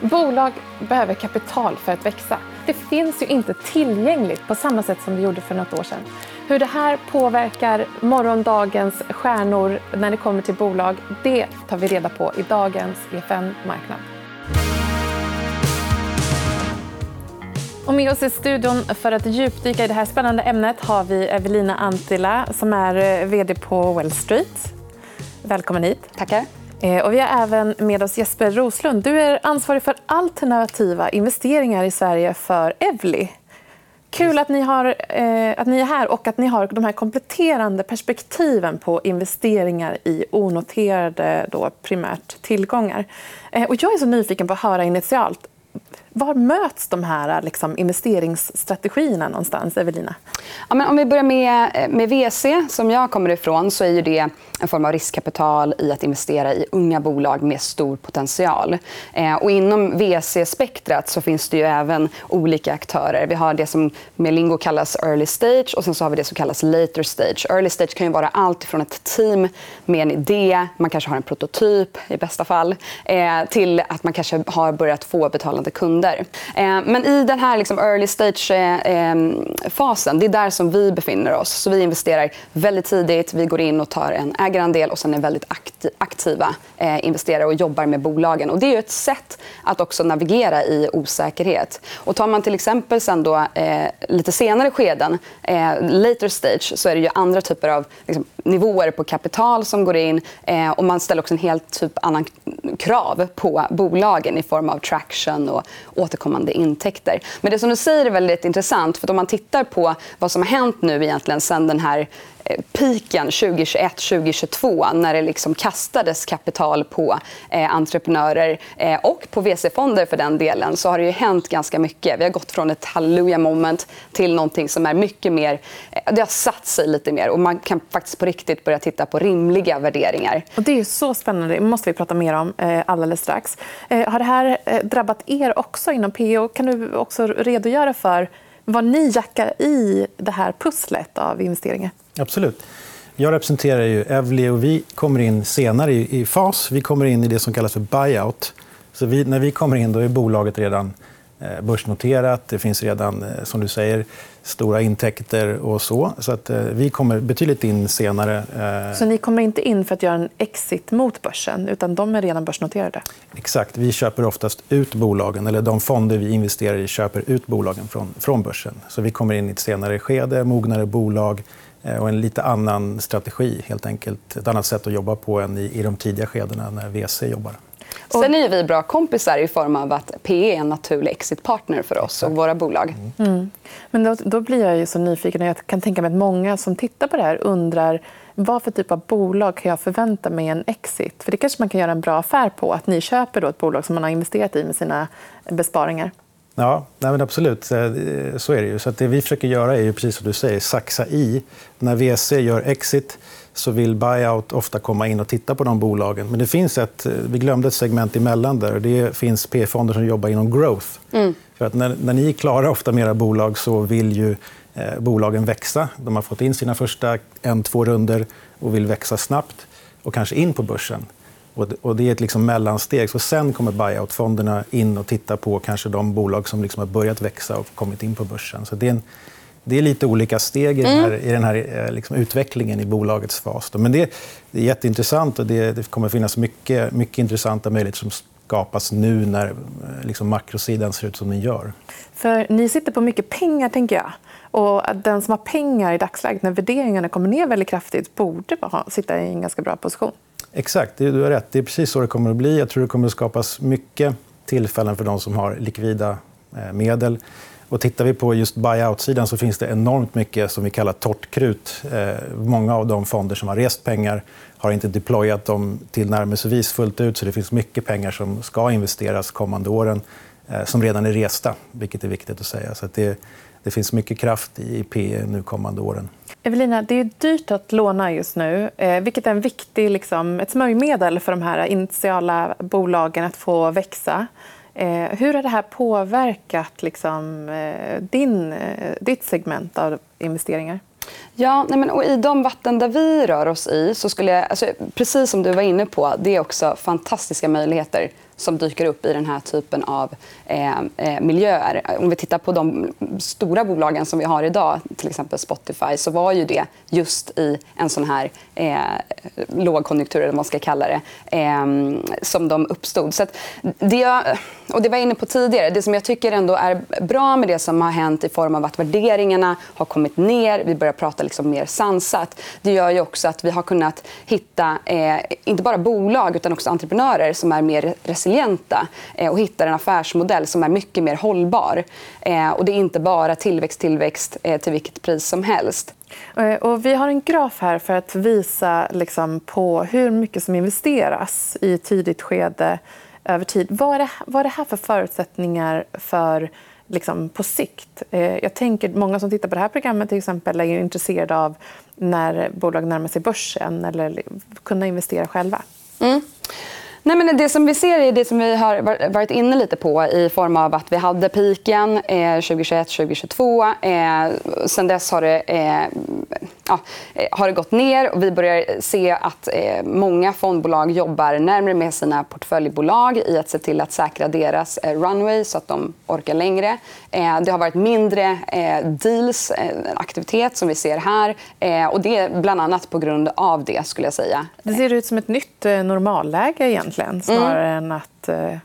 Bolag behöver kapital för att växa. Det finns ju inte tillgängligt på samma sätt som det gjorde för något år sedan. Hur det här påverkar morgondagens stjärnor när det kommer till bolag, det tar vi reda på i dagens EFN Marknad. Och med oss i studion för att djupdyka i det här spännande ämnet har vi Evelina Antila som är eh, vd på Wall Street. Välkommen hit. Tackar. Eh, och vi har även med oss Jesper Roslund. Du är ansvarig för alternativa investeringar i Sverige för Evli. Kul att ni, har, eh, att ni är här och att ni har de här kompletterande perspektiven på investeringar i onoterade då, primärt tillgångar. Eh, och jag är så nyfiken på att höra initialt var möts de här liksom, investeringsstrategierna någonstans, Evelina? Ja, men om vi börjar med, eh, med VC, som jag kommer ifrån, så är det en form av riskkapital i att investera i unga bolag med stor potential. Eh, och inom VC-spektrat så finns det ju även olika aktörer. Vi har det som med lingo kallas early stage och sen så har vi det som kallas later stage. Early stage kan ju vara allt från ett team med en idé, man kanske har en prototyp i bästa fall, eh, till att man kanske har börjat få betalande kunder kunder. Eh, men i den här liksom early stage-fasen, eh, ehm, det är där som vi befinner oss. Så vi investerar väldigt tidigt, vi går in och tar en ägarandel och sen är väldigt aktiva eh, investerare och jobbar med bolagen. Och det är ett sätt att också navigera i osäkerhet. Och tar man till exempel sen då, eh, lite senare skeden, eh, later stage, så är det ju andra typer av liksom, nivåer på kapital som går in. Eh, och man ställer också en helt typ annan krav på bolagen i form av traction och återkommande intäkter. Men det som du säger är väldigt intressant. för Om man tittar på vad som har hänt nu egentligen sen den här eh, piken 2021-2022 när det liksom kastades kapital på eh, entreprenörer eh, och på VC-fonder för den delen så har det ju hänt ganska mycket. Vi har gått från ett hallelujah moment till någonting som är mycket mer... Det har satt sig lite mer och man kan faktiskt på riktigt börja titta på rimliga värderingar. Och det är så spännande. Det måste vi prata mer om eh, alldeles strax. Eh, har det här eh, drabbat er också inom PO? Kan du också redogöra för vad ni jackar i det här pusslet av investeringar? Absolut. Jag representerar ju Evli och vi kommer in senare i, i fas. Vi kommer in i det som kallas för buyout. Så vi, när vi kommer in då är bolaget redan börsnoterat. Det finns redan, eh, som du säger, stora intäkter och så. Så att, eh, vi kommer betydligt in senare. Så ni kommer inte in för att göra en exit mot börsen, utan de är redan börsnoterade? Exakt. Vi köper oftast ut bolagen. eller De fonder vi investerar i köper ut bolagen från, från börsen. Så vi kommer in i ett senare skede, mognare bolag Eh, och en lite annan strategi. helt enkelt. Ett annat sätt att jobba på än i, de tidiga skedena när VC jobbar. Sen är vi bra kompisar i form av att PE är en naturlig exitpartner för oss och våra bolag. Mm. Mm. Men då, då, blir jag ju så nyfiken. Jag kan tänka mig att många som tittar på det här undrar vad för typ av bolag kan jag förvänta mig en exit? För Det kanske man kan göra en bra affär på. Att ni köper då ett bolag som man har investerat i med sina besparingar. Ja, nej men absolut. Så är det. ju. Så det vi försöker göra är ju precis som du säger, saxa i. När VC gör exit så vill buyout ofta komma in och titta på de bolagen. Men det finns ett, vi glömde ett segment emellan där. Det finns P-fonder som jobbar inom growth. Mm. För att när, när ni klarar ofta med era bolag så vill ju eh, bolagen växa. De har fått in sina första en, två runder och vill växa snabbt och kanske in på börsen. Och det är ett liksom mellansteg. Så sen kommer buyout-fonderna in och tittar på kanske de bolag som liksom har börjat växa och kommit in på börsen. Så det, är en, det är lite olika steg i den här, mm. i den här eh, liksom utvecklingen i bolagets fas. Men det, är jätteintressant och det, det kommer finnas mycket, mycket intressanta möjligheter som skapas nu när eh, liksom makrosidan ser ut som den gör. För ni sitter på mycket pengar, tänker jag. Och den som har pengar i dagsläget, när värderingarna kommer ner väldigt kraftigt borde sitta i en ganska bra position. Exakt, du har rätt. Det är precis så det kommer att bli. Jag tror det kommer att skapas mycket tillfällen för de som har likvida eh, medel. Och tittar vi på just buyout-sidan så finns det enormt mycket som vi kallar torrt krut. Eh, många av de fonder som har rest pengar har inte deployat dem tillnärmelsevis fullt ut. så Det finns mycket pengar som ska investeras kommande åren eh, som redan är resta, vilket är viktigt att säga. Så att det, det finns mycket kraft i PE nu kommande åren. Evelina, det är dyrt att låna just nu, eh, vilket är en viktig, liksom, ett smörjmedel för de här initiala bolagen att få växa. Eh, hur har det här påverkat liksom, eh, din, eh, ditt segment av investeringar? Ja, nej men, och I de vatten där vi rör oss i, så skulle jag, alltså, precis som du var inne på, det är också fantastiska möjligheter som dyker upp i den här typen av eh, eh, miljöer. Om vi tittar på de stora bolagen som vi har idag, till exempel Spotify, så var ju det just i en sån här eh, lågkonjunktur, eller vad man ska kalla det, eh, som de uppstod. Så det, jag, och det var jag inne på tidigare. Det som jag tycker ändå är bra med det som har hänt i form av att värderingarna har kommit ner, vi börjar prata liksom mer sansat. Det gör ju också att vi har kunnat hitta, eh, inte bara bolag utan också entreprenörer som är mer resilienta eh, och hittar en affärsmodell som är mycket mer hållbar. Eh, och det är inte bara tillväxt, tillväxt eh, till vilket pris som helst. Och vi har en graf här för att visa liksom, på hur mycket som investeras i tidigt skede över tid. Vad är det, vad är det här för förutsättningar för liksom, på sikt? Jag tänker Många som tittar på det här programmet till exempel är intresserade av när bolag närmar sig börsen eller kunna investera själva. Mm. Nej, men det som vi ser är det som vi har varit inne lite på i form av att vi hade piken eh, 2021-2022. Eh, sen dess har det, eh, ja, eh, har det gått ner och vi börjar se att eh, många fondbolag jobbar närmare med sina portföljbolag i att se till att säkra deras eh, runway så att de orkar längre. Eh, det har varit mindre deals, aktivitet som vi ser här. och det är bland annat på grund av det. skulle jag säga. Det ser ut som ett nytt normalläge egentligen egentligen snarare mm. än att eh,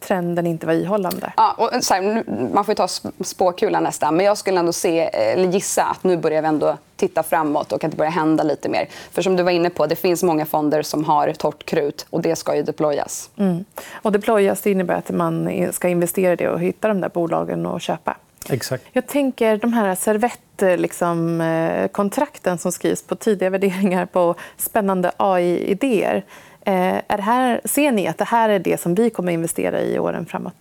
trenden inte var ihållande. Ja, och så här, man får ta spåkulan nästan. Men jag skulle ändå se, eller gissa att nu börjar vi ändå titta framåt och att det börjar hända lite mer. För som du var inne på, det finns många fonder som har torrt krut och det ska ju deployas. Mm. Och deployas det innebär att man ska investera i det och hitta de där bolagen och köpa. Exakt. Jag tänker de här servettkontrakten liksom, som skrivs på tidiga värderingar på spännande AI-idéer. Eh, är här, ser ni att det här är det som vi kommer att investera i åren framåt?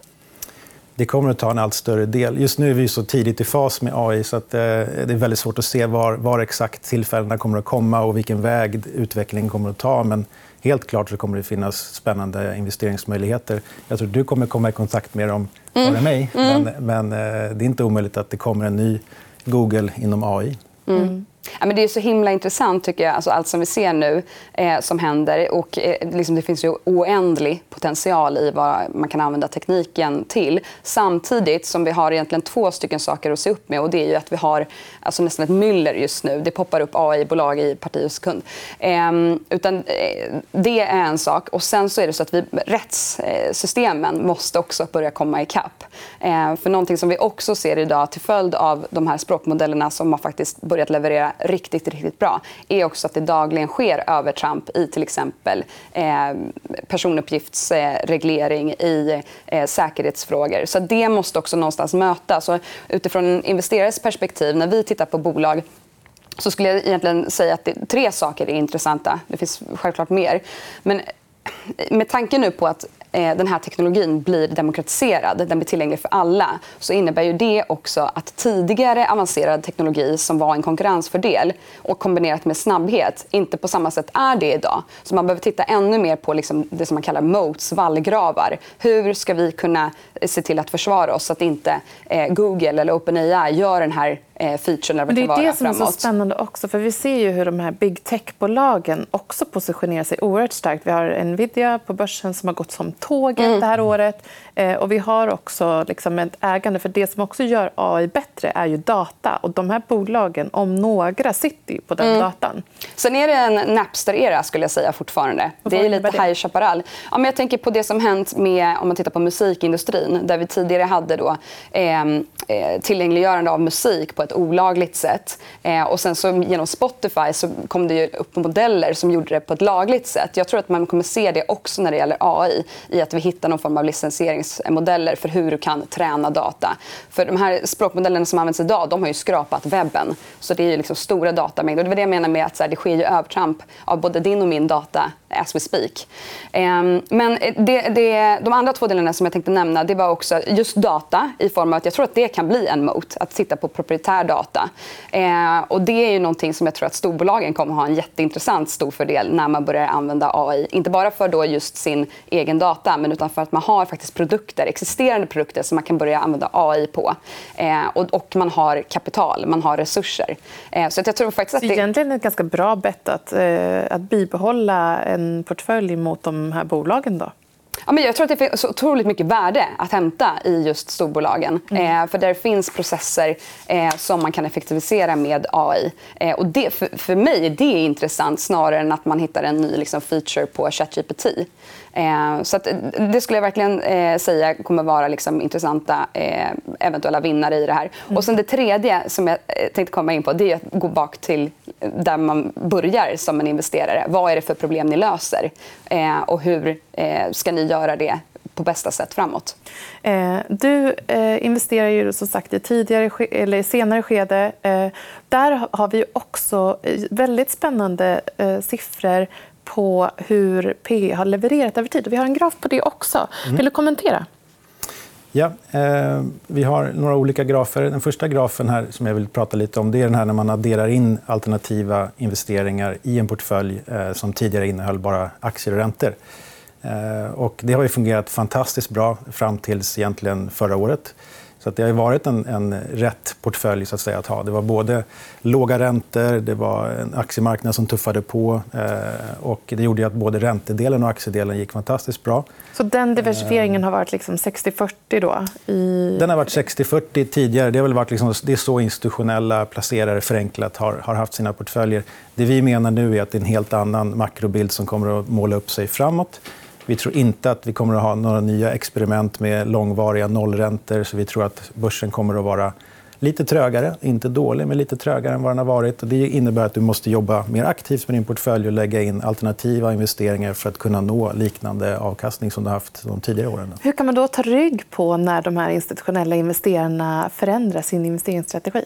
Det kommer att ta en allt större del. Just nu är vi så tidigt i fas med AI så att, eh, det är väldigt svårt att se var, var exakt tillfällena kommer att komma och vilken väg utvecklingen kommer att ta. Men helt klart så kommer det finnas spännande investeringsmöjligheter. Jag tror att du kommer komma i kontakt med dem mm. före mig. Mm. Men, men eh, det är inte omöjligt att det kommer en ny Google inom AI. Mm. Ja, men det är så himla intressant, tycker jag, alltså allt som vi ser nu eh, som händer. Och, eh, liksom, det finns ju oändlig potential i vad man kan använda tekniken till. Samtidigt som vi har egentligen två stycken saker att se upp med. Och det är att vi har alltså, nästan ett myller just nu. Det poppar upp AI-bolag i parti och sekund. Ehm, eh, utan, det är en sak. Och sen så är det så att vi, rättssystemen måste också börja komma ikapp. Eh, för någonting som vi också ser idag till följd av de här språkmodellerna som har faktiskt börjat leverera riktigt, riktigt bra är också att det dagligen sker övertramp i till exempel eh, personuppgiftsreglering, i eh, säkerhetsfrågor. Så det måste också någonstans mötas. Så utifrån en investerares perspektiv, när vi tittar på bolag så skulle jag egentligen säga att tre saker är intressanta. Det finns självklart mer. Men eh, med tanke nu på att Eh, den här teknologin blir demokratiserad, den blir tillgänglig för alla, så innebär ju det också att tidigare avancerad teknologi som var en konkurrensfördel och kombinerat med snabbhet inte på samma sätt är det idag. Så man behöver titta ännu mer på liksom det som man kallar moats, vallgravar. Hur ska vi kunna se till att försvara oss så att inte eh, Google eller OpenAI gör den här eh, featuren. Eller det är det som är så spännande också. För vi ser ju hur de här big tech-bolagen också positionerar sig oerhört starkt. Vi har Nvidia på börsen som har gått som tåget mm. det här året. Eh, och vi har också liksom ett ägande. För Det som också gör AI bättre är ju data. Och De här bolagen, om några, sitter på den mm. datan. Sen är det en Napster-era, skulle jag säga fortfarande. Det är lite High Chaparral. Ja, men jag tänker på det som hänt med, om man tittar på musikindustrin. Där vi tidigare hade då, ehm, eh, tillgängliggörande av musik på ett olagligt sätt. Eh, och sen så genom Spotify så kom det upp modeller som gjorde det på ett lagligt sätt. Jag tror att man kommer se det också när det gäller AI. I att vi hittar någon form av licensieringsmodeller för hur du kan träna data. För de här språkmodellerna som används idag de har ju skrapat webben. Så det är liksom stora datamängder. Det var det jag menar med att så här, det sker ju övertramp av både din och min data as we speak. Ehm, eh, men det, det, de andra två delarna som jag tänkte nämna det var också just data i form av att jag tror att det kan bli en mot att titta på proprietär data. Ehm, och det är ju någonting som jag tror att storbolagen kommer ha en jätteintressant stor fördel när man börjar använda AI. Inte bara för då just sin egen data men utan för att man har faktiskt produkter, existerande produkter som man kan börja använda AI på. Ehm, och, och, man har kapital, man har resurser. så jag tror faktiskt att det... Egentligen ett ganska bra bett att, eh, att bibehålla en portfölj mot de här bolagen? Då? Ja, men jag tror att det finns så otroligt mycket värde att hämta i just storbolagen. Mm. Eh, för där finns processer eh, som man kan effektivisera med AI. Eh, och det, för, för mig är det intressant snarare än att man hittar en ny liksom, feature på ChatGPT. Eh, så att, det skulle jag verkligen eh, säga kommer vara liksom, intressanta eh, eventuella vinnare i det här. Mm. Och sen det tredje som jag eh, tänkte komma in på det är att gå bak till där man börjar som en investerare. Vad är det för problem ni löser? Eh, och hur eh, ska ni göra det på bästa sätt framåt? Du investerar ju som sagt i tidigare eller senare skede. Där har vi också väldigt spännande siffror på hur PE har levererat över tid. Vi har en graf på det också. Mm. Vill du kommentera? Ja, eh, vi har några olika grafer. Den första grafen här som jag vill prata lite om det är den här när man adderar in alternativa investeringar i en portfölj eh, som tidigare innehöll bara aktier och räntor. Eh, och det har ju fungerat fantastiskt bra fram till egentligen förra året. Så det har varit en, en rätt portfölj så att, säga, att ha. Det var både låga räntor, det var en aktiemarknad som tuffade på. Eh, och det gjorde att både räntedelen och aktiedelen gick fantastiskt bra. Så den diversifieringen har varit liksom 60-40? Då, i... Den har varit 60-40 tidigare. Det, har väl varit liksom, det är så institutionella placerare förenklat har, har haft sina portföljer. Det vi menar nu är att det är en helt annan makrobild som kommer att måla upp sig framåt. Vi tror inte att vi kommer att ha några nya experiment med långvariga nollräntor. Så vi tror att börsen kommer att vara lite trögare. Inte dålig, men lite trögare än vad den har varit. Det innebär att du måste jobba mer aktivt med din portfölj och lägga in alternativa investeringar för att kunna nå liknande avkastning som du haft de tidigare åren. Hur kan man då ta rygg på när de här institutionella investerarna förändrar sin investeringsstrategi?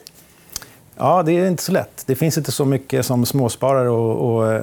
Ja, det är inte så lätt. Det finns inte så mycket som småsparare och, och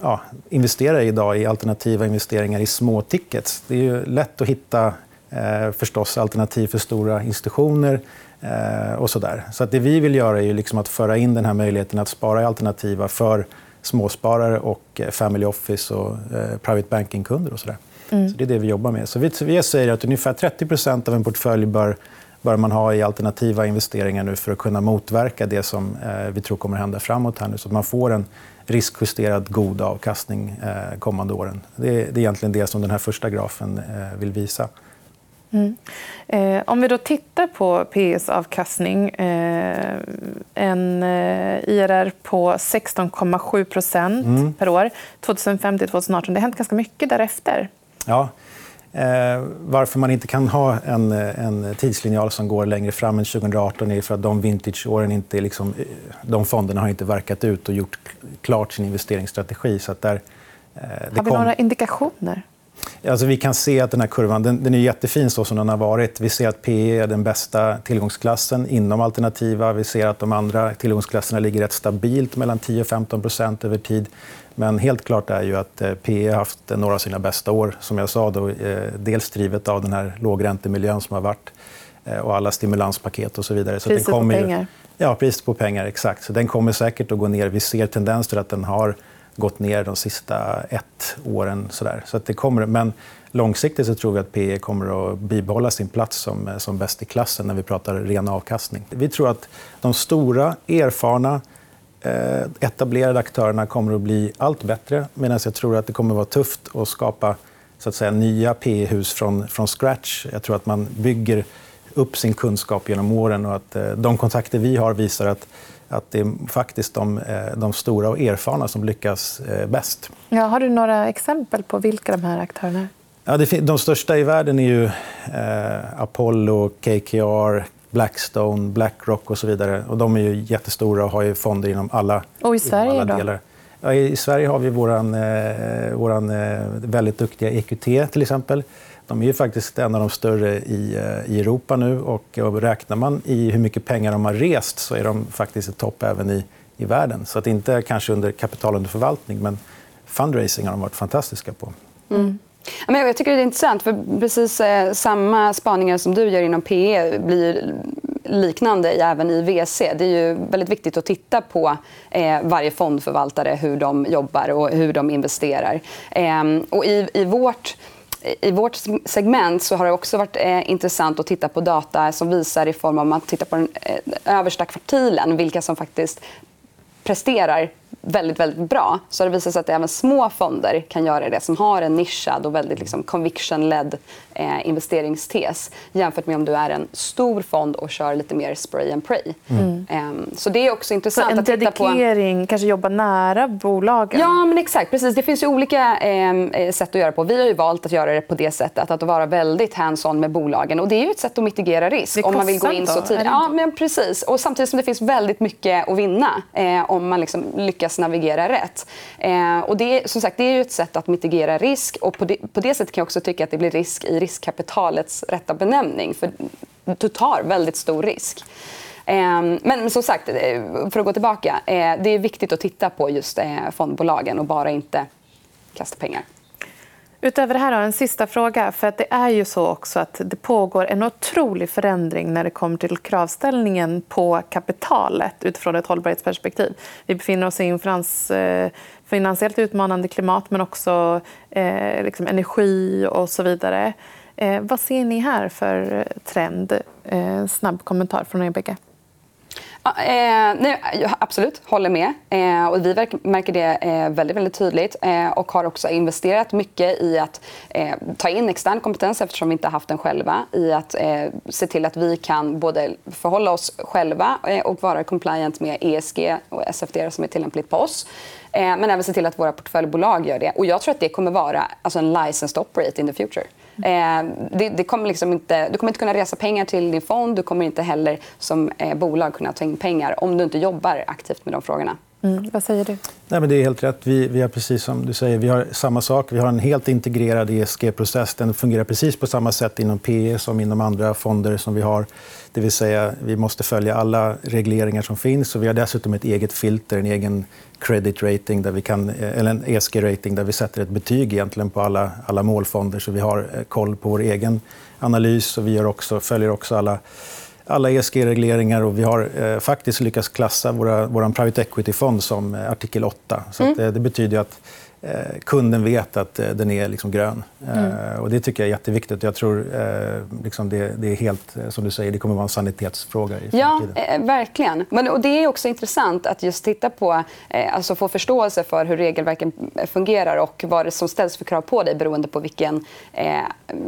ja, investerar idag i alternativa investeringar i små tickets. Det är ju lätt att hitta eh, förstås alternativ för stora institutioner. Eh, och så där. Så att det vi vill göra är liksom att föra in den här möjligheten att spara i alternativa för småsparare och eh, family office och eh, private banking-kunder. Och så där. Mm. Så det är det vi jobbar med. Så vi, vi säger att ungefär 30% av en portfölj bör bör man ha i alternativa investeringar nu för att kunna motverka det som eh, vi tror kommer att hända framåt. Här nu, så att man får en riskjusterad god avkastning eh, kommande åren. Det är, egentligen det som den här första grafen eh, vill visa. Mm. Eh, om vi då tittar på PS avkastning. Eh, en eh, IRR på 16,7 mm. per år 2005 2018. Det har hänt ganska mycket därefter. Ja. Eh, varför man inte kan ha en, en tidslinjal som går längre fram än 2018 är för att de vintageåren inte liksom, eh, de fonderna har inte verkat ut och gjort klart sin investeringsstrategi. Så där, eh, har vi kom... några indikationer? Alltså, vi kan se att den här kurvan den, den är jättefin så som den har varit. Vi ser att PE är den bästa tillgångsklassen inom alternativa. Vi ser att de andra tillgångsklasserna ligger rätt stabilt mellan 10 och 15% över tid. Men helt klart är ju att eh, PE har haft några av sina bästa år. Som jag sa, då, eh, dels drivet av den här lågräntemiljön som har varit eh, och alla stimulanspaket och så vidare. Priset på pengar. Ja, priset på pengar. Exakt. Så den kommer säkert att gå ner. Vi ser tendenser att den har gått ner de sista ett åren. Så, där. så att det kommer, men långsiktigt så tror vi att PE kommer att bibehålla sin plats som, som bäst i klassen när vi pratar ren avkastning. Vi tror att de stora, erfarna Eh, etablerade aktörerna kommer att bli allt bättre medan jag tror att det kommer att vara tufft att skapa så att säga, nya PE-hus från, från scratch. Jag tror att man bygger upp sin kunskap genom åren. och att eh, De kontakter vi har visar att, att det är faktiskt de, eh, de stora och erfarna som lyckas bäst. Ja, har du några exempel på vilka de här aktörerna är? Ja, de största i världen är ju eh, Apollo, KKR, Blackstone, Blackrock och så vidare. Och de är ju jättestora och har ju fonder inom alla, och i Sverige, inom alla delar. Ja, I Sverige har vi vår eh, våran, eh, väldigt duktiga EQT, till exempel. De är ju faktiskt en av de större i, eh, i Europa nu. Och, och räknar man i hur mycket pengar de har rest så är de faktiskt i topp även i, i världen. Så att inte kanske under kapital under förvaltning, men fundraising har de varit fantastiska på. Mm. Jag tycker det är intressant. för Precis eh, samma spaningar som du gör inom PE blir liknande även i VC. Det är ju väldigt viktigt att titta på varje fondförvaltare, hur de jobbar och hur de investerar. Ehm, och i, i vårt i vårt segment så har det också varit eh, intressant att titta på data som visar i form av att titta på den eh, översta kvartilen vilka som faktiskt presterar väldigt, väldigt bra så har det visat sig att även små fonder kan göra det som har en nischad och väldigt liksom, conviction-ledd eh, investeringstes jämfört med om du är en stor fond och kör lite mer spray and pray. Mm. Eh, så det är också intressant att titta på... En dedikering, kanske jobba nära bolagen? Ja, men exakt. Precis. Det finns ju olika eh, sätt att göra på. Vi har valt att göra det på det sättet, att vara väldigt hands-on med bolagen. Och det är ju ett sätt att mitigera risk. Om man vill gå in så tidigt. Ja, men precis. Och samtidigt som det finns väldigt mycket att vinna eh, om man liksom lyckas navigera rätt. Eh, och det, som sagt, det är ju ett sätt att mitigera risk. Och på det, på det sättet kan jag också tycka att det blir risk i riskkapitalets rätta benämning. För du tar väldigt stor risk. Eh, men som sagt, eh, för att gå tillbaka. Eh, det är viktigt att titta på just fondbolagen och bara inte kasta pengar. Utöver det här har jag en sista fråga. För att Det är ju så också att det pågår en otrolig förändring när det kommer till kravställningen på kapitalet utifrån ett hållbarhetsperspektiv. Vi befinner oss i en finans, eh, finansiellt utmanande klimat men också eh, liksom energi och så vidare. Eh, vad ser ni här för eh, trend? Eh, snabb kommentar från er bägge. Eh, nej, absolut, håller med. Eh, och vi märker det eh, väldigt, väldigt tydligt eh, och har också investerat mycket i att eh, ta in extern kompetens eftersom vi inte har haft den själva. I att eh, se till att vi kan både förhålla oss själva eh, och vara compliant med ESG och SFDR som är tillämpligt på oss. Eh, men även se till att våra portföljbolag gör det. Och jag tror att det kommer vara alltså en licensed operate in the future. Eh, det, det, kommer liksom inte, du kommer inte kunna resa pengar till din fond. Du kommer inte heller som eh, bolag kunna ta in pengar om du inte jobbar aktivt med de frågorna. Mm. Vad säger du? Nej, men det är helt rätt. Vi, vi har precis som du säger, vi har samma sak. Vi har en helt integrerad ESG-process. Den fungerar precis på samma sätt inom PE som inom andra fonder som vi har. Det vill säga, vi måste följa alla regleringar som finns. Och vi har dessutom ett eget filter, en egen credit rating, där vi kan, eh, eller en ESG-rating där vi sätter ett betyg egentligen på alla, alla målfonder. Så vi har eh, koll på vår egen analys och vi gör också, följer också alla alla ESG-regleringar och vi har eh, faktiskt lyckats klassa vår private equity-fond som eh, artikel 8. Så mm. det, det betyder att Eh, kunden vet att eh, den är liksom grön. Eh, mm. Och det tycker jag är jätteviktigt. Jag tror liksom det, det, är helt, som du säger, det kommer att vara en sanitetsfråga i framtiden. Ja, eh, verkligen. Men, och det är också intressant att just titta på, eh, alltså få förståelse för hur regelverken fungerar och vad det som ställs för krav på dig beroende på vilken eh,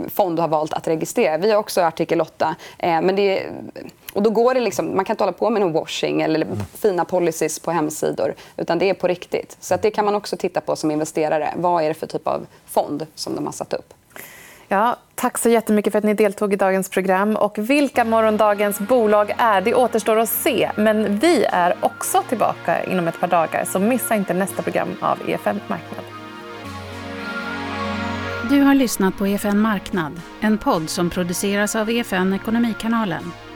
fond du har valt att registrera. Vi har också artikel 8. men det och då går det liksom, man kan inte hålla på med någon washing eller mm. fina policies på hemsidor. Utan det är på riktigt. Så att det kan man också titta på som investerare. Vad är det för typ av fond som de har satt upp? Ja, tack så jättemycket för att ni deltog i dagens program. Och vilka morgondagens bolag är, det återstår att se. Men vi är också tillbaka inom ett par dagar, så missa inte nästa program av EFN Marknad. Du har lyssnat på EFN Marknad, en podd som produceras av EFN Ekonomikanalen.